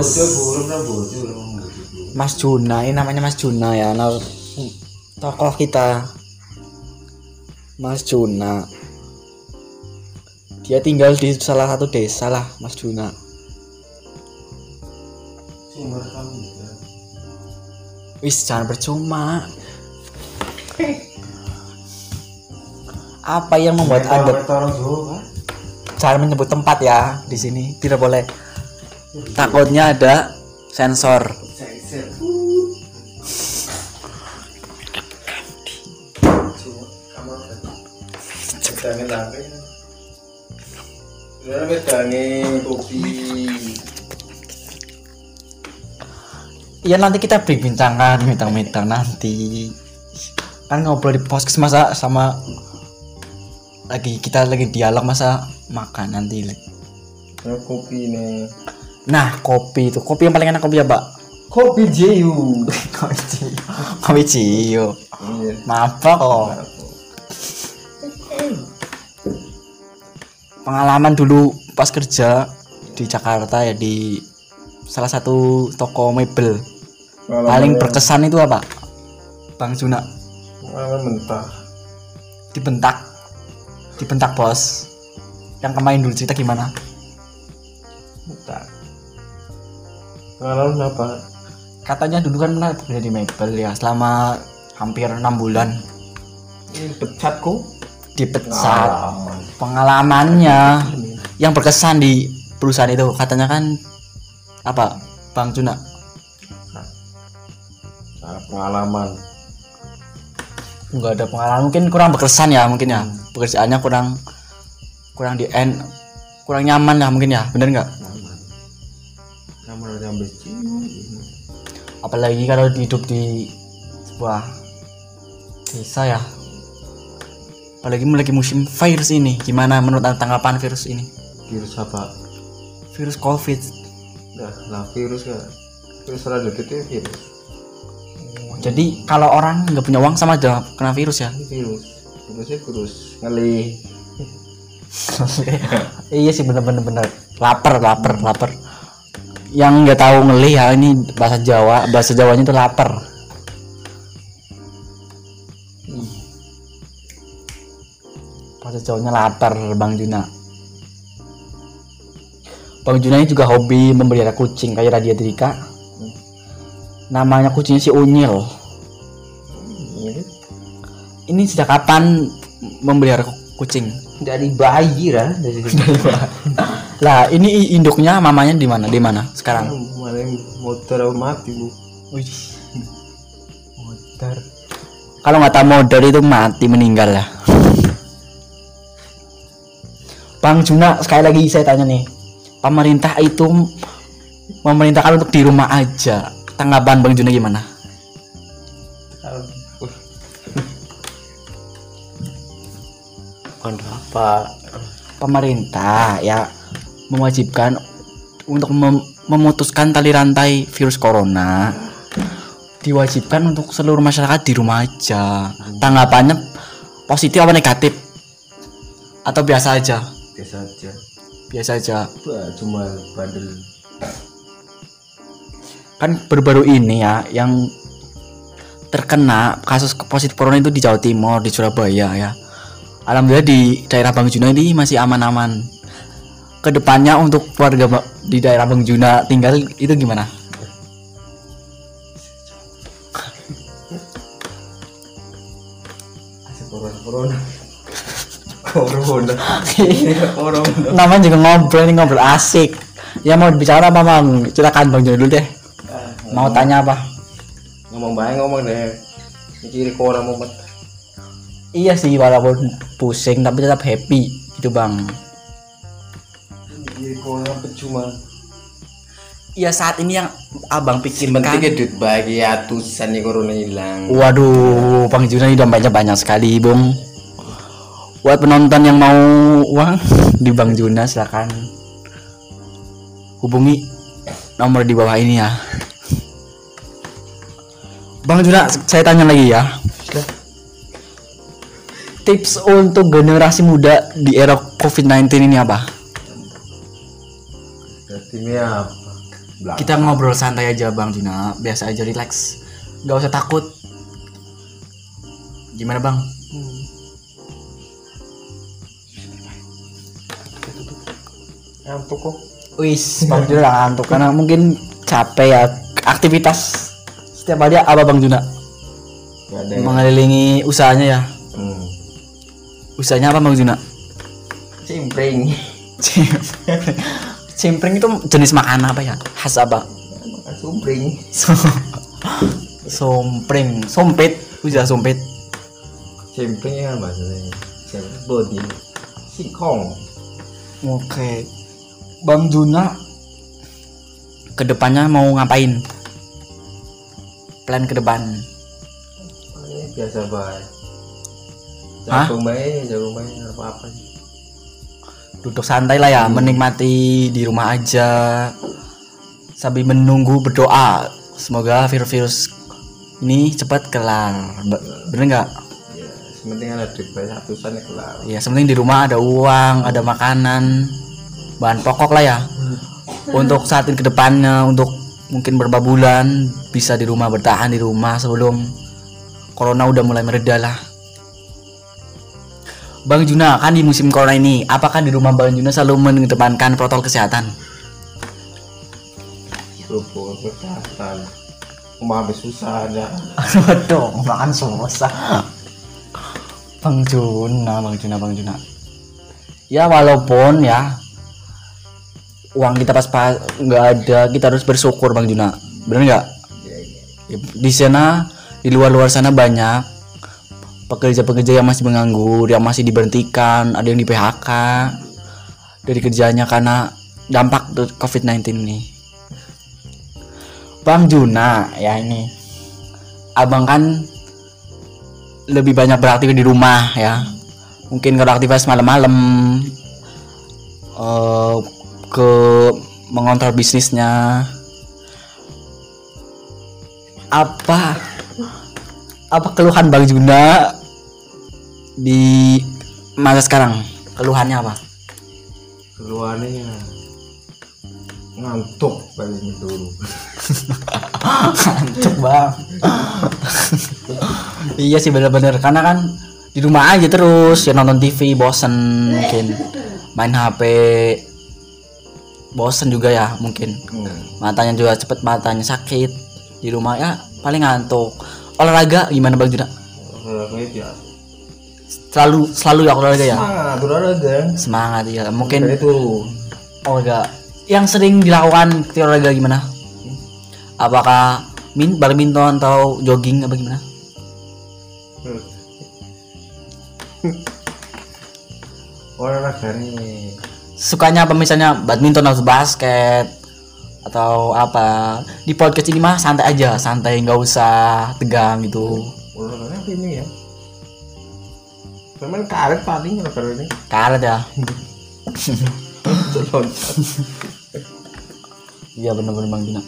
Mas. Mas Juna ini namanya Mas Juna ya nah, tokoh kita. Mas Juna. Dia tinggal di salah satu desa lah Mas Juna. Ya. wis jangan percuma. Apa yang membuat anda jangan menyebut tempat ya di sini. Tidak boleh takutnya ada sensor. Ya nanti kita bincangkan bintang-bintang nanti. Kan ngobrol di podcast masa sama lagi kita lagi dialog masa makan nanti. Ya kopi nih. Nah kopi itu. Kopi yang paling enak kopi apa? Kopi Jeyu. kopi ciyo kopi ciyo Iya. apa kok pengalaman dulu pas kerja di Jakarta ya di salah satu toko mebel. Paling berkesan itu apa Bang Juna? Pengalaman mentah. dibentak. Dibentak bos. Yang kemarin dulu cerita gimana? Mentah. Pengalaman apa? katanya dulu kan pernah bekerja di mebel ya selama hampir enam bulan. Ini pecatku. dipecat. Pengalamannya. Yang berkesan di perusahaan itu katanya kan apa Bang Juna Nah, pengalaman. nggak ada pengalaman. Mungkin kurang berkesan ya mungkin ya. Pekerjaannya kurang kurang di end kurang nyaman lah mungkin ya. Bener nggak Nyampe apalagi kalau hidup di sebuah desa ya apalagi lagi musim virus ini gimana menurut tanggapan virus ini Virus apa? virus covid Nah, lah virus kan. Virus rada gede virus. jadi kalau orang nggak punya uang sama aja kena virus ya virus. Virusnya virus ngelih. iya sih bener-bener bener lapar lapar lapar yang nggak tahu ngelih ya ini bahasa Jawa bahasa Jawanya itu lapar. Bahasa Jawanya lapar Bang Juna. Bang Juna ini juga hobi memelihara kucing kayak Radia Drika namanya kucingnya si Unyil. Ini ini sejak kapan memelihara ku- kucing? Dari bayi lah dari lah ini induknya mamanya di mana di mana sekarang mana yang motor mati bu Modar. Kalau nggak tahu modar itu mati meninggal ya. Bang Juna sekali lagi saya tanya nih, pemerintah itu memerintahkan untuk di rumah aja. Tanggapan Bang Juna gimana? apa Pemerintah ya mewajibkan untuk mem- memutuskan tali rantai virus corona. Diwajibkan untuk seluruh masyarakat di rumah aja. Tanggapannya positif apa negatif? Atau biasa aja? biasa aja Biasa aja. Cuma bandel kan baru-baru ini ya yang terkena kasus positif corona itu di Jawa Timur di Surabaya ya alhamdulillah di daerah Bang Juna ini masih aman-aman ke depannya untuk warga di daerah Bang Juna tinggal itu gimana? Corona corona. Corona. Namanya juga ngobrol ini ngobrol asik. Ya mau bicara apa bang silakan Bang Juna dulu deh. Mau tanya apa? Ngomong baik ngomong deh. Mikir corona mau iya sih walaupun pusing tapi tetap happy. Gitu Bang corona percuma Iya saat ini yang abang pikirkan pentingnya duit bagi atusan nih corona hilang Waduh, Bang Juna ini dompetnya banyak sekali, Bung. Buat penonton yang mau uang di Bang Juna silakan hubungi nomor di bawah ini ya. Bang Juna, saya tanya lagi ya. Tips untuk generasi muda di era COVID-19 ini apa? Ini apa Belakang. kita ngobrol santai aja bang Juna biasa aja relax nggak usah takut gimana bang Hmm. Ngantuk kok. wis bang Juna ngantuk karena mungkin capek ya aktivitas setiap hari apa bang Juna yang. mengelilingi usahanya ya Hmm. usahanya apa bang Juna Cimpring. Cimpring itu jenis makanan apa ya khas apa Makan sumpring. sompring sompit udah sompit Cimpring ya bahasanya. Cimpring body. Singkong. oke bang Juna ke depannya mau ngapain plan ke depan Ini biasa. Hah? Jago baik, jago baik apa apa sih. Duduk santai lah ya menikmati di rumah aja. Sambil menunggu berdoa semoga virus-virus ini cepat kelar. Be- bener nggak? Ya, sementing ada duit banyak ratusan ya kelar. ya sepenting di rumah ada uang ada makanan bahan pokok lah ya. Untuk saat ini ke depannya untuk mungkin beberapa bulan bisa di rumah bertahan di rumah sebelum corona udah mulai mereda lah Bang Juna kan di musim corona ini apakah di rumah Bang Juna selalu mengedepankan protokol kesehatan Berhubungan kesehatan. Rumah habis susah ada. Waduh, makan susah. Bang Juna, Bang Juna, Bang Juna. Ya walaupun ya uang kita pas pas nggak ada, kita harus bersyukur Bang Juna. Bener nggak? Ya, ya. Ya, Di sana, di luar-luar sana banyak pekerja-pekerja yang masih menganggur, yang masih diberhentikan, ada yang di PHK dari kerjanya karena dampak tuh COVID-19 ini. Bang Juna, ya ini. Abang kan lebih banyak beraktif di rumah ya. Mungkin kalau aktivitas malam-malam eh, ke mengontrol bisnisnya. Apa apa keluhan Bang Juna di masa sekarang? Keluhannya apa? Keluarnya ngantuk paling dulu. Ngantuk bang Iya sih bener-bener Karena kan di rumah aja terus ya nonton TV bosen mungkin main HP bosen juga ya mungkin Hmm. matanya juga cepet matanya sakit di rumah ya paling ngantuk olahraga gimana bang Juna Olahraga ya. Selalu selalu ya olahraga ya Semangat olahraga. semangat ya mungkin Dari turun. olahraga yang sering dilakukan ketika olahraga gimana apakah min badminton atau jogging apa gimana Olahraga nih. sukanya apa misalnya badminton atau basket atau apa di podcast ini mah santai aja santai nggak usah tegang gitu Olahraga apa ini ya? Memang karet paling olahraga ini. karet ya? Loncat. iya bener-bener bang Juna.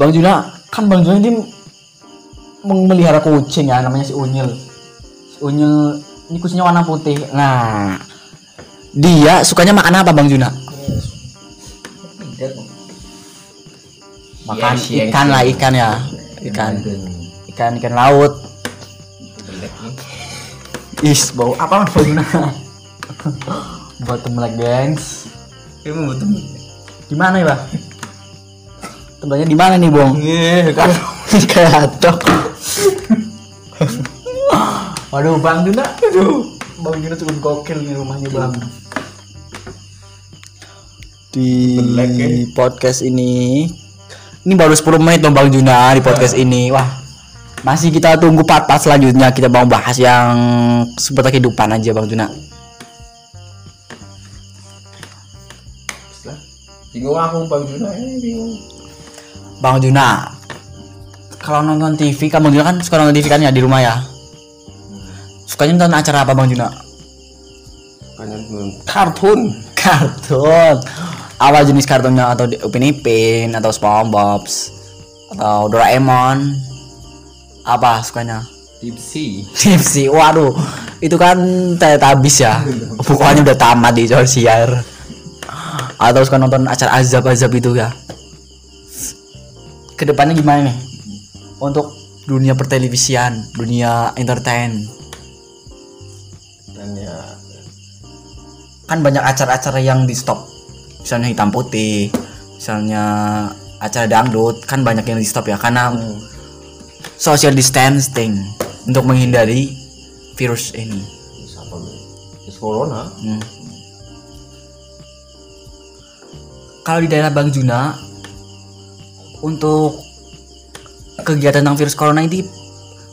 Bang Juna kan bang Juna ini memelihara kucing ya namanya si Unyil. Si Unyil ini kucingnya warna putih. Nah dia sukanya makan apa bang Juna? Tidak. makan Siang, siang, ikan lah ikan ya. Ikan. Ikan ikan laut. Is bau apa Juna buat melek gengs Ini betul. Gimana ya, Bang? Tempatnya di mana nih, Bong? Iya, kan. Kayak atok. Waduh, Bang Juna. Aduh. Bang Juna cukup gokil di rumahnya, Bang. Di Belek, ya. podcast ini ini baru 10 menit dong Bang Juna di podcast ini. Wah. Masih kita tunggu part-part selanjutnya kita mau bahas yang seputar kehidupan aja Bang Juna. Lah, Bingung aku Bang Juna ini bingung. Bang Juna, kalau nonton TV, kan Bang Juna kan suka nonton TV kan ya di rumah ya? Sukanya nonton acara apa Bang Juna? Kartun. Kartun. Apa jenis kartunnya atau Upin Ipin atau SpongeBob atau Doraemon? Apa sukanya? Tipsy. Tipsy, waduh, itu kan Teletubbies ya. Pokoknya udah tamat di Indosiar. Atau suka nonton acara azab-azab itu ya? ke depannya gimana nih untuk dunia pertelevisian dunia entertain dan ya kan banyak acara-acara yang di stop misalnya hitam putih misalnya acara dangdut kan banyak yang di stop ya karena hmm, social distancing untuk menghindari virus ini. Siapa Virus corona? Hmm. kalau di daerah Bang Juna untuk kegiatan tentang virus corona ini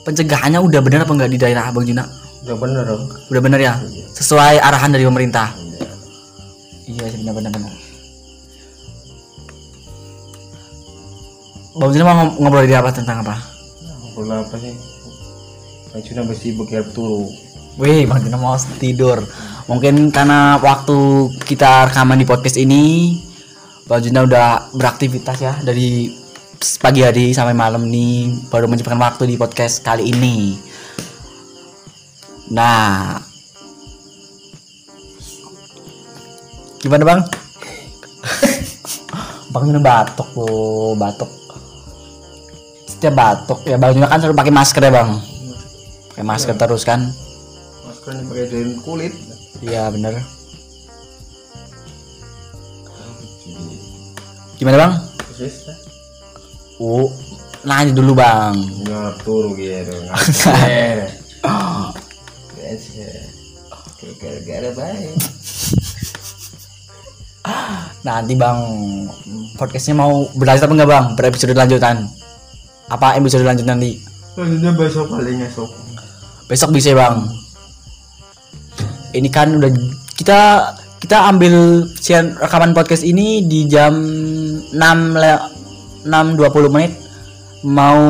pencegahannya udah benar apa enggak di daerah Bang Juna? Udah bener dong udah benar ya? Sesuai arahan dari pemerintah? Iya. Sih benar benar benar. Bang Juna mau ngob- ngobrol di apa tentang apa ngobrol apa sih Bang Juna mesti beker turu Wih, Bang Juna mau tidur. Mungkin karena waktu kita rekaman di podcast ini, Bang Juna udah beraktivitas ya dari pagi hari sampai malam nih, baru menyempatkan waktu di podcast kali ini. Nah, gimana bang? bang Juna batuk tuh, batuk. Setiap batuk ya Bang Juna kan selalu pakai masker ya bang, pakai masker terus kan? maskernya pakai dari kulit Iya bener. Gimana bang? Uh, nanya dulu bang. nggak turu gitu ngapain biasa gara-gara baik Nanti bang, podcastnya mau berlanjut apa enggak bang? Berepisode lanjutan? Apa episode lanjut nanti? Maksudnya besok paling esok Besok bisa bang. Ini kan udah kita kita ambil siaran rekaman podcast ini di jam 6 le- 6.20 menit mau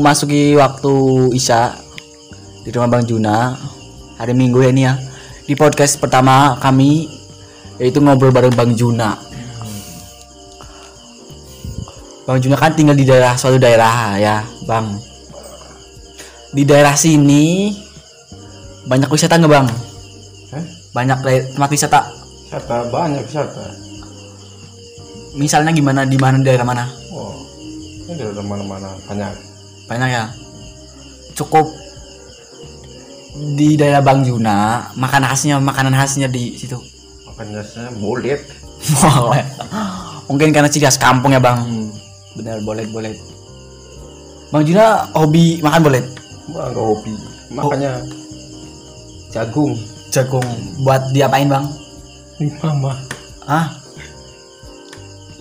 masuki waktu Isya di rumah Bang Juna hari Minggu ya ini ya di podcast pertama kami yaitu ngobrol bareng Bang Juna Bang Juna kan tinggal di daerah suatu daerah ya Bang. Di daerah sini banyak wisata nggak Bang? Hah? banyak tempat wisata. Wisata banyak wisata. Misalnya gimana di mana daerah mana? Oh ini dari mana-mana banyak. Banyak ya. Cukup di daerah Bang Juna makanan khasnya makanan khasnya di situ. Makanya saya mulit boleh. Mungkin karena ciri khas kampung ya bang. Hmm. Benar boleh boleh. Bang Juna hobi makan boleh? Nggak hobi. Makanya jagung. Jagung. Buat diapain bang? Di mama. Ah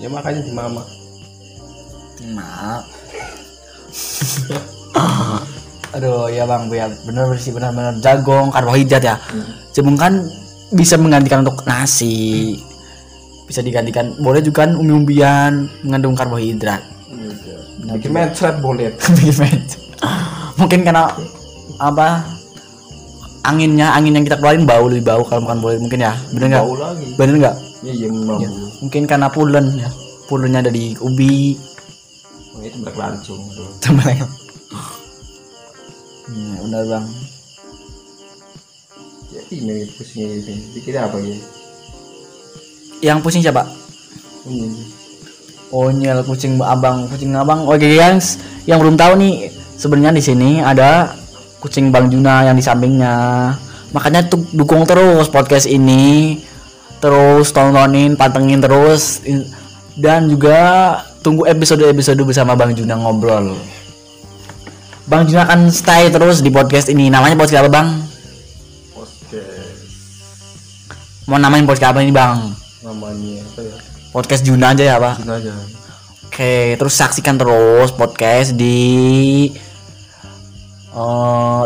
ya makanya di mama. Maaf aduh ya bang. Ya benar sih. Benar benar. Jagung karbohidrat ya. Jagung kan bisa menggantikan untuk nasi bisa digantikan. Boleh juga kan umbi-umbian mengandung karbohidrat. Bikin mencret boleh. Bikin mungkin karena apa anginnya angin yang kita keluarin bau lebih bau kalau makan boleh mungkin ya. Bener nggak? Bener nggak? Iya iya mampu mungkin karena pulen ya. Pulennya ada di ubi. Oh, itu berlangsung tuh Temen Hmm, bener bang. Jadi ini pusing ini. Dikira apa gitu yang pusing siapa? Ini oh nyel kucing abang kucing abang. Oke guys yang belum tahu nih sebenarnya di sini ada kucing bang Juna yang di sampingnya. Makanya tuh dukung terus podcast ini. Terus tontonin pantengin terus. Dan juga tunggu episode-episode bersama bang Juna ngobrol. Bang Juna akan stay terus di podcast ini. Namanya podcast apa bang? Podcast. Mau namain podcast apa ini bang namanya apa ya podcast Juna aja ya pak Gini aja Oke, terus saksikan terus podcast di eh,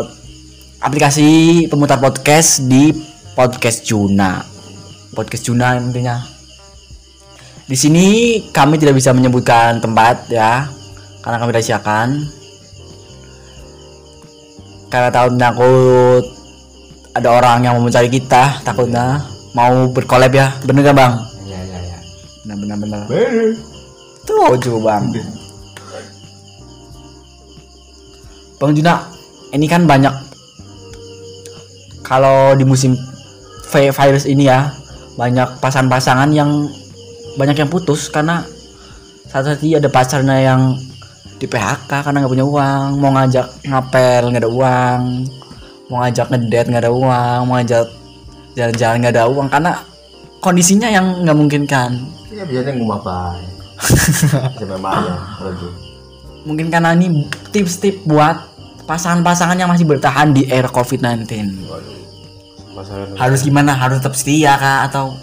aplikasi pemutar podcast di podcast Juna. Podcast Juna intinya. Di sini kami tidak bisa menyebutkan tempat ya, karena kami rahasiakan. Karena tahun takut ada orang yang mau mencari kita, takutnya mau berkolab ya, bener gak bang? ya ya ya Bener bener bener. bener Tujuh bang. Bang Juna, ini kan banyak kalau di musim vi- virus ini ya banyak pasangan-pasangan yang banyak yang putus karena saat tadi ada pacarnya yang di PHK karena nggak punya uang mau ngajak ngapel nggak ada uang mau ngajak ngedet nggak ada uang mau ngajak jalan-jalan nggak ada uang karena kondisinya yang nggak memungkinkan Ya biasanya ngumah. Sampai bayar. Mungkin karena ini tips-tips buat pasangan-pasangan yang masih bertahan di era COVID-19 Waduh. Pasangan harus gimana harus tetap setia kah atau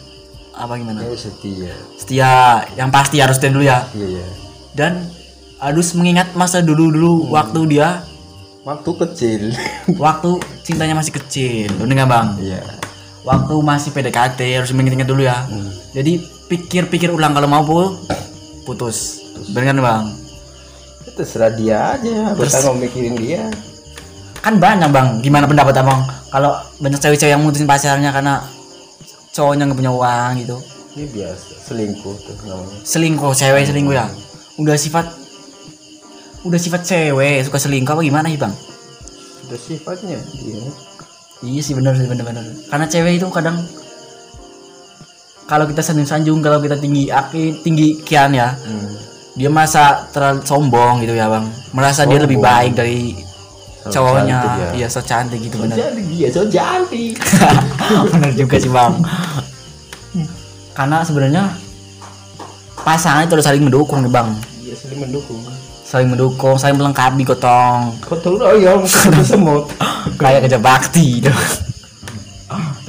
apa gimana Ya setia. setia yang pasti harus setia dulu ya Iya ya. dan harus mengingat masa dulu-dulu waktu dia Waktu kecil. waktu cintanya masih kecil bener nggak bang Iya. Waktu masih PDKT harus mengingat dulu ya jadi pikir-pikir ulang kalau mau pu- putus bener kan bang Terserah dia aja. Kita mau mikirin dia. kan banyak bang gimana pendapat abang kalau banyak cewek-cewek yang mutusin pacarnya karena cowoknya nggak punya uang gitu Ini biasa. Selingkuh tuh namanya. selingkuh cewek selingkuh ya udah sifat udah sifat cewek suka selingkuh apa gimana sih bang Udah sifatnya dia. Iya sih benar sih benar-benar. Karena cewek itu kadang kalau kita sanjung-sanjung kalau kita tinggi aki tinggi kian ya Hmm. dia masa terlalu sombong gitu ya bang merasa dia lebih Sombong. baik dari So cowoknya cantik ya. iya so cantik gitu benar Jadi dia so cantik. benar juga sih bang karena sebenarnya pasangan itu harus saling mendukung nih bang Dia saling mendukung. Saling mendukung saling melengkapi gotong. Tahu ayam ketemu semut. kayak kerja bakti gitu.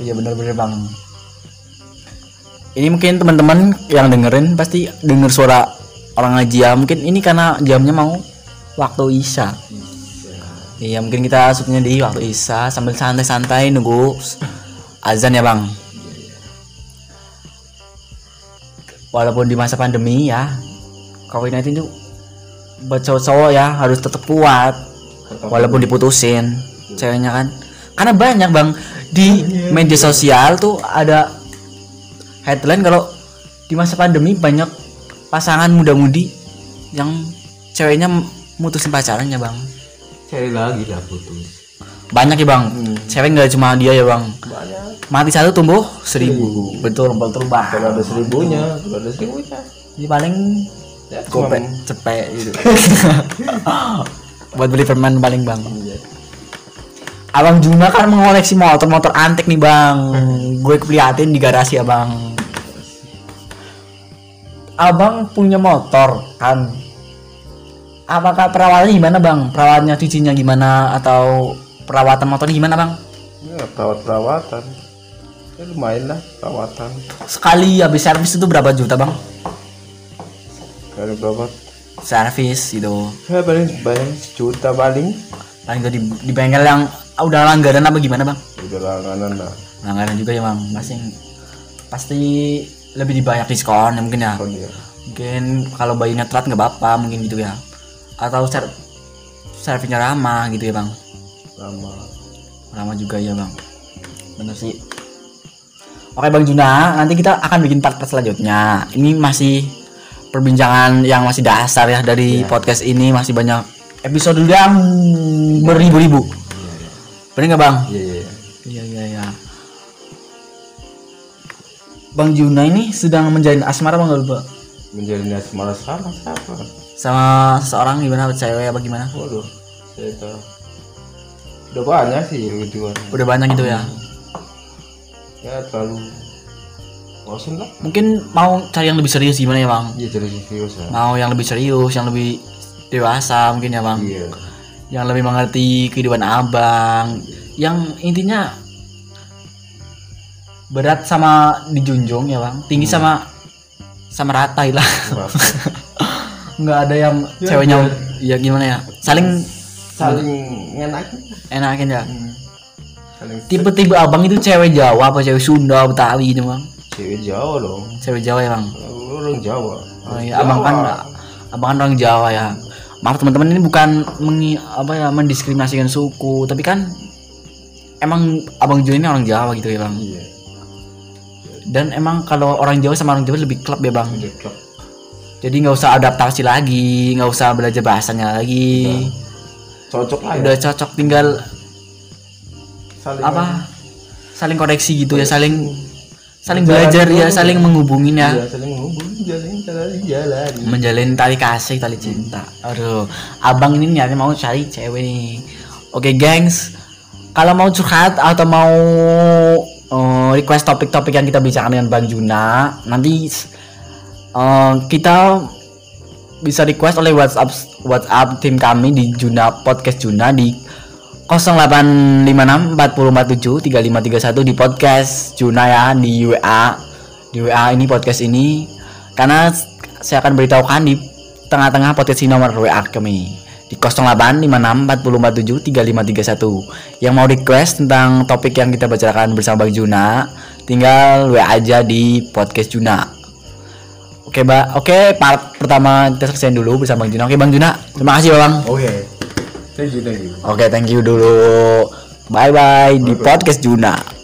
iya benar-benar bang. Ini mungkin teman-teman yang dengerin pasti denger suara orang ngaji ya. Mungkin ini karena jamnya mau waktu isya. Iya mungkin kita supnya di waktu isya. Sambil santai-santai nunggu azan ya bang. Walaupun di masa pandemi ya covid-19 itu buat cowok-cowok ya harus tetap kuat. Walaupun diputusin ceweknya kan. Karena banyak bang. Di media sosial tuh ada headline kalau di masa pandemi banyak pasangan muda-mudi yang ceweknya mutusin pacarannya bang. Cari lagi lah putus. banyak ya bang. Cewek nggak cuma dia ya bang. Banyak. mati satu tumbuh seribu. Betul betul. Bang Kalau ada seribunya, kalau ada seribunya. ini paling Ya, cuma- gope cepet gitu buat beli permen paling bang Iya. Abang Juna kan mengoleksi motor-motor antik nih bang Gue keliatin di garasi abang Abang punya motor kan Apakah perawatannya gimana bang? Perawatannya cucinya gimana? Atau perawatan motornya gimana bang? Ya, perawat-perawatan. Ya lumayan lah perawatan. Sekali habis servis itu berapa juta bang? Kalau berobat. Servis gitu Ya paling bayar sejuta paling. Paling gak di, di bengkel yang ah, udah langganan apa gimana bang? Udah langganan lah. Langganan juga ya bang Pasti Pasti lebih dibanyak diskon ya mungkin ya Kalau dia. mungkin kalau bayinya telat nggak apa-apa mungkin gitu ya atau ser servisnya ramah gitu ya bang Lama. ramah juga ya bang bener sih oke bang Juna nanti kita akan bikin part-part selanjutnya ini masih perbincangan yang masih dasar ya dari podcast ini masih banyak episode yang beribu-ribu bener nggak bang Iya iya. iya iya iya Bang Juna ini sedang menjalin asmara bang lupa Menjalin asmara sama siapa? sama seseorang gimana cewek apa gimana Waduh. Saya tahu. Udah banyak sih lucuan. udah banyak gitu ya Ya terlalu bosan lah. mungkin mau cari yang lebih serius gimana ya bang? Iya jadi serius lah. mau yang lebih serius yang lebih dewasa mungkin ya bang? Iya. yang lebih mengerti kehidupan abang. Yang intinya berat sama dijunjung ya bang. Tinggi sama sama rata lah. Nggak ada yang Ya, ceweknya ya gimana ya? Saling Saling ngenakin. enakin ya? Saling tipe-tipe abang itu cewek Jawa apa cewek Sunda Betawi gitu bang cewek Jawa dong. cewek Jawa ya bang Orang Jawa. Oh iya, abang kan abang kan orang Jawa ya. Maaf teman-teman ini bukan mengi, apa ya mendiskriminasikan suku, tapi kan emang abang Jun ini orang Jawa gitu ya bang. Iya. Dan emang kalau orang Jawa sama orang Jawa lebih klub ya bang. Udah klop. Jadi nggak usah adaptasi lagi, nggak usah belajar bahasanya lagi. Cocok lah ya. Udah cocok tinggal Saling apa? Saling koreksi gitu ya, saling saling belajar ya saling menghubungin ya. Iya, saling menghubungi, jalin, jalin, jalan. menjalin tali kasih tali cinta. Aduh abang ini niatnya mau cari cewek nih. Oke gengs. Kalau mau curhat atau mau eh, request topik-topik yang kita bicarakan dengan bang Juna nanti eh, kita bisa request oleh WhatsApp WhatsApp tim kami di Juna podcast Juna di 0856 4047 3531 di podcast Juna ya di WA di WA ini podcast ini karena saya akan beritahukan di tengah-tengah potensi nomor WA kami di 0856 4047 3531 yang mau request tentang topik yang kita bicarakan bersama Bang Juna tinggal WA aja di podcast Juna Oke, Mbak. Oke, part pertama kita selesaiin dulu bersama Bang Juna. Oke, Bang Juna. Terima kasih, Bang. Oke. Thank you, thank you. Oke, thank you dulu. Bye bye di podcast Juna.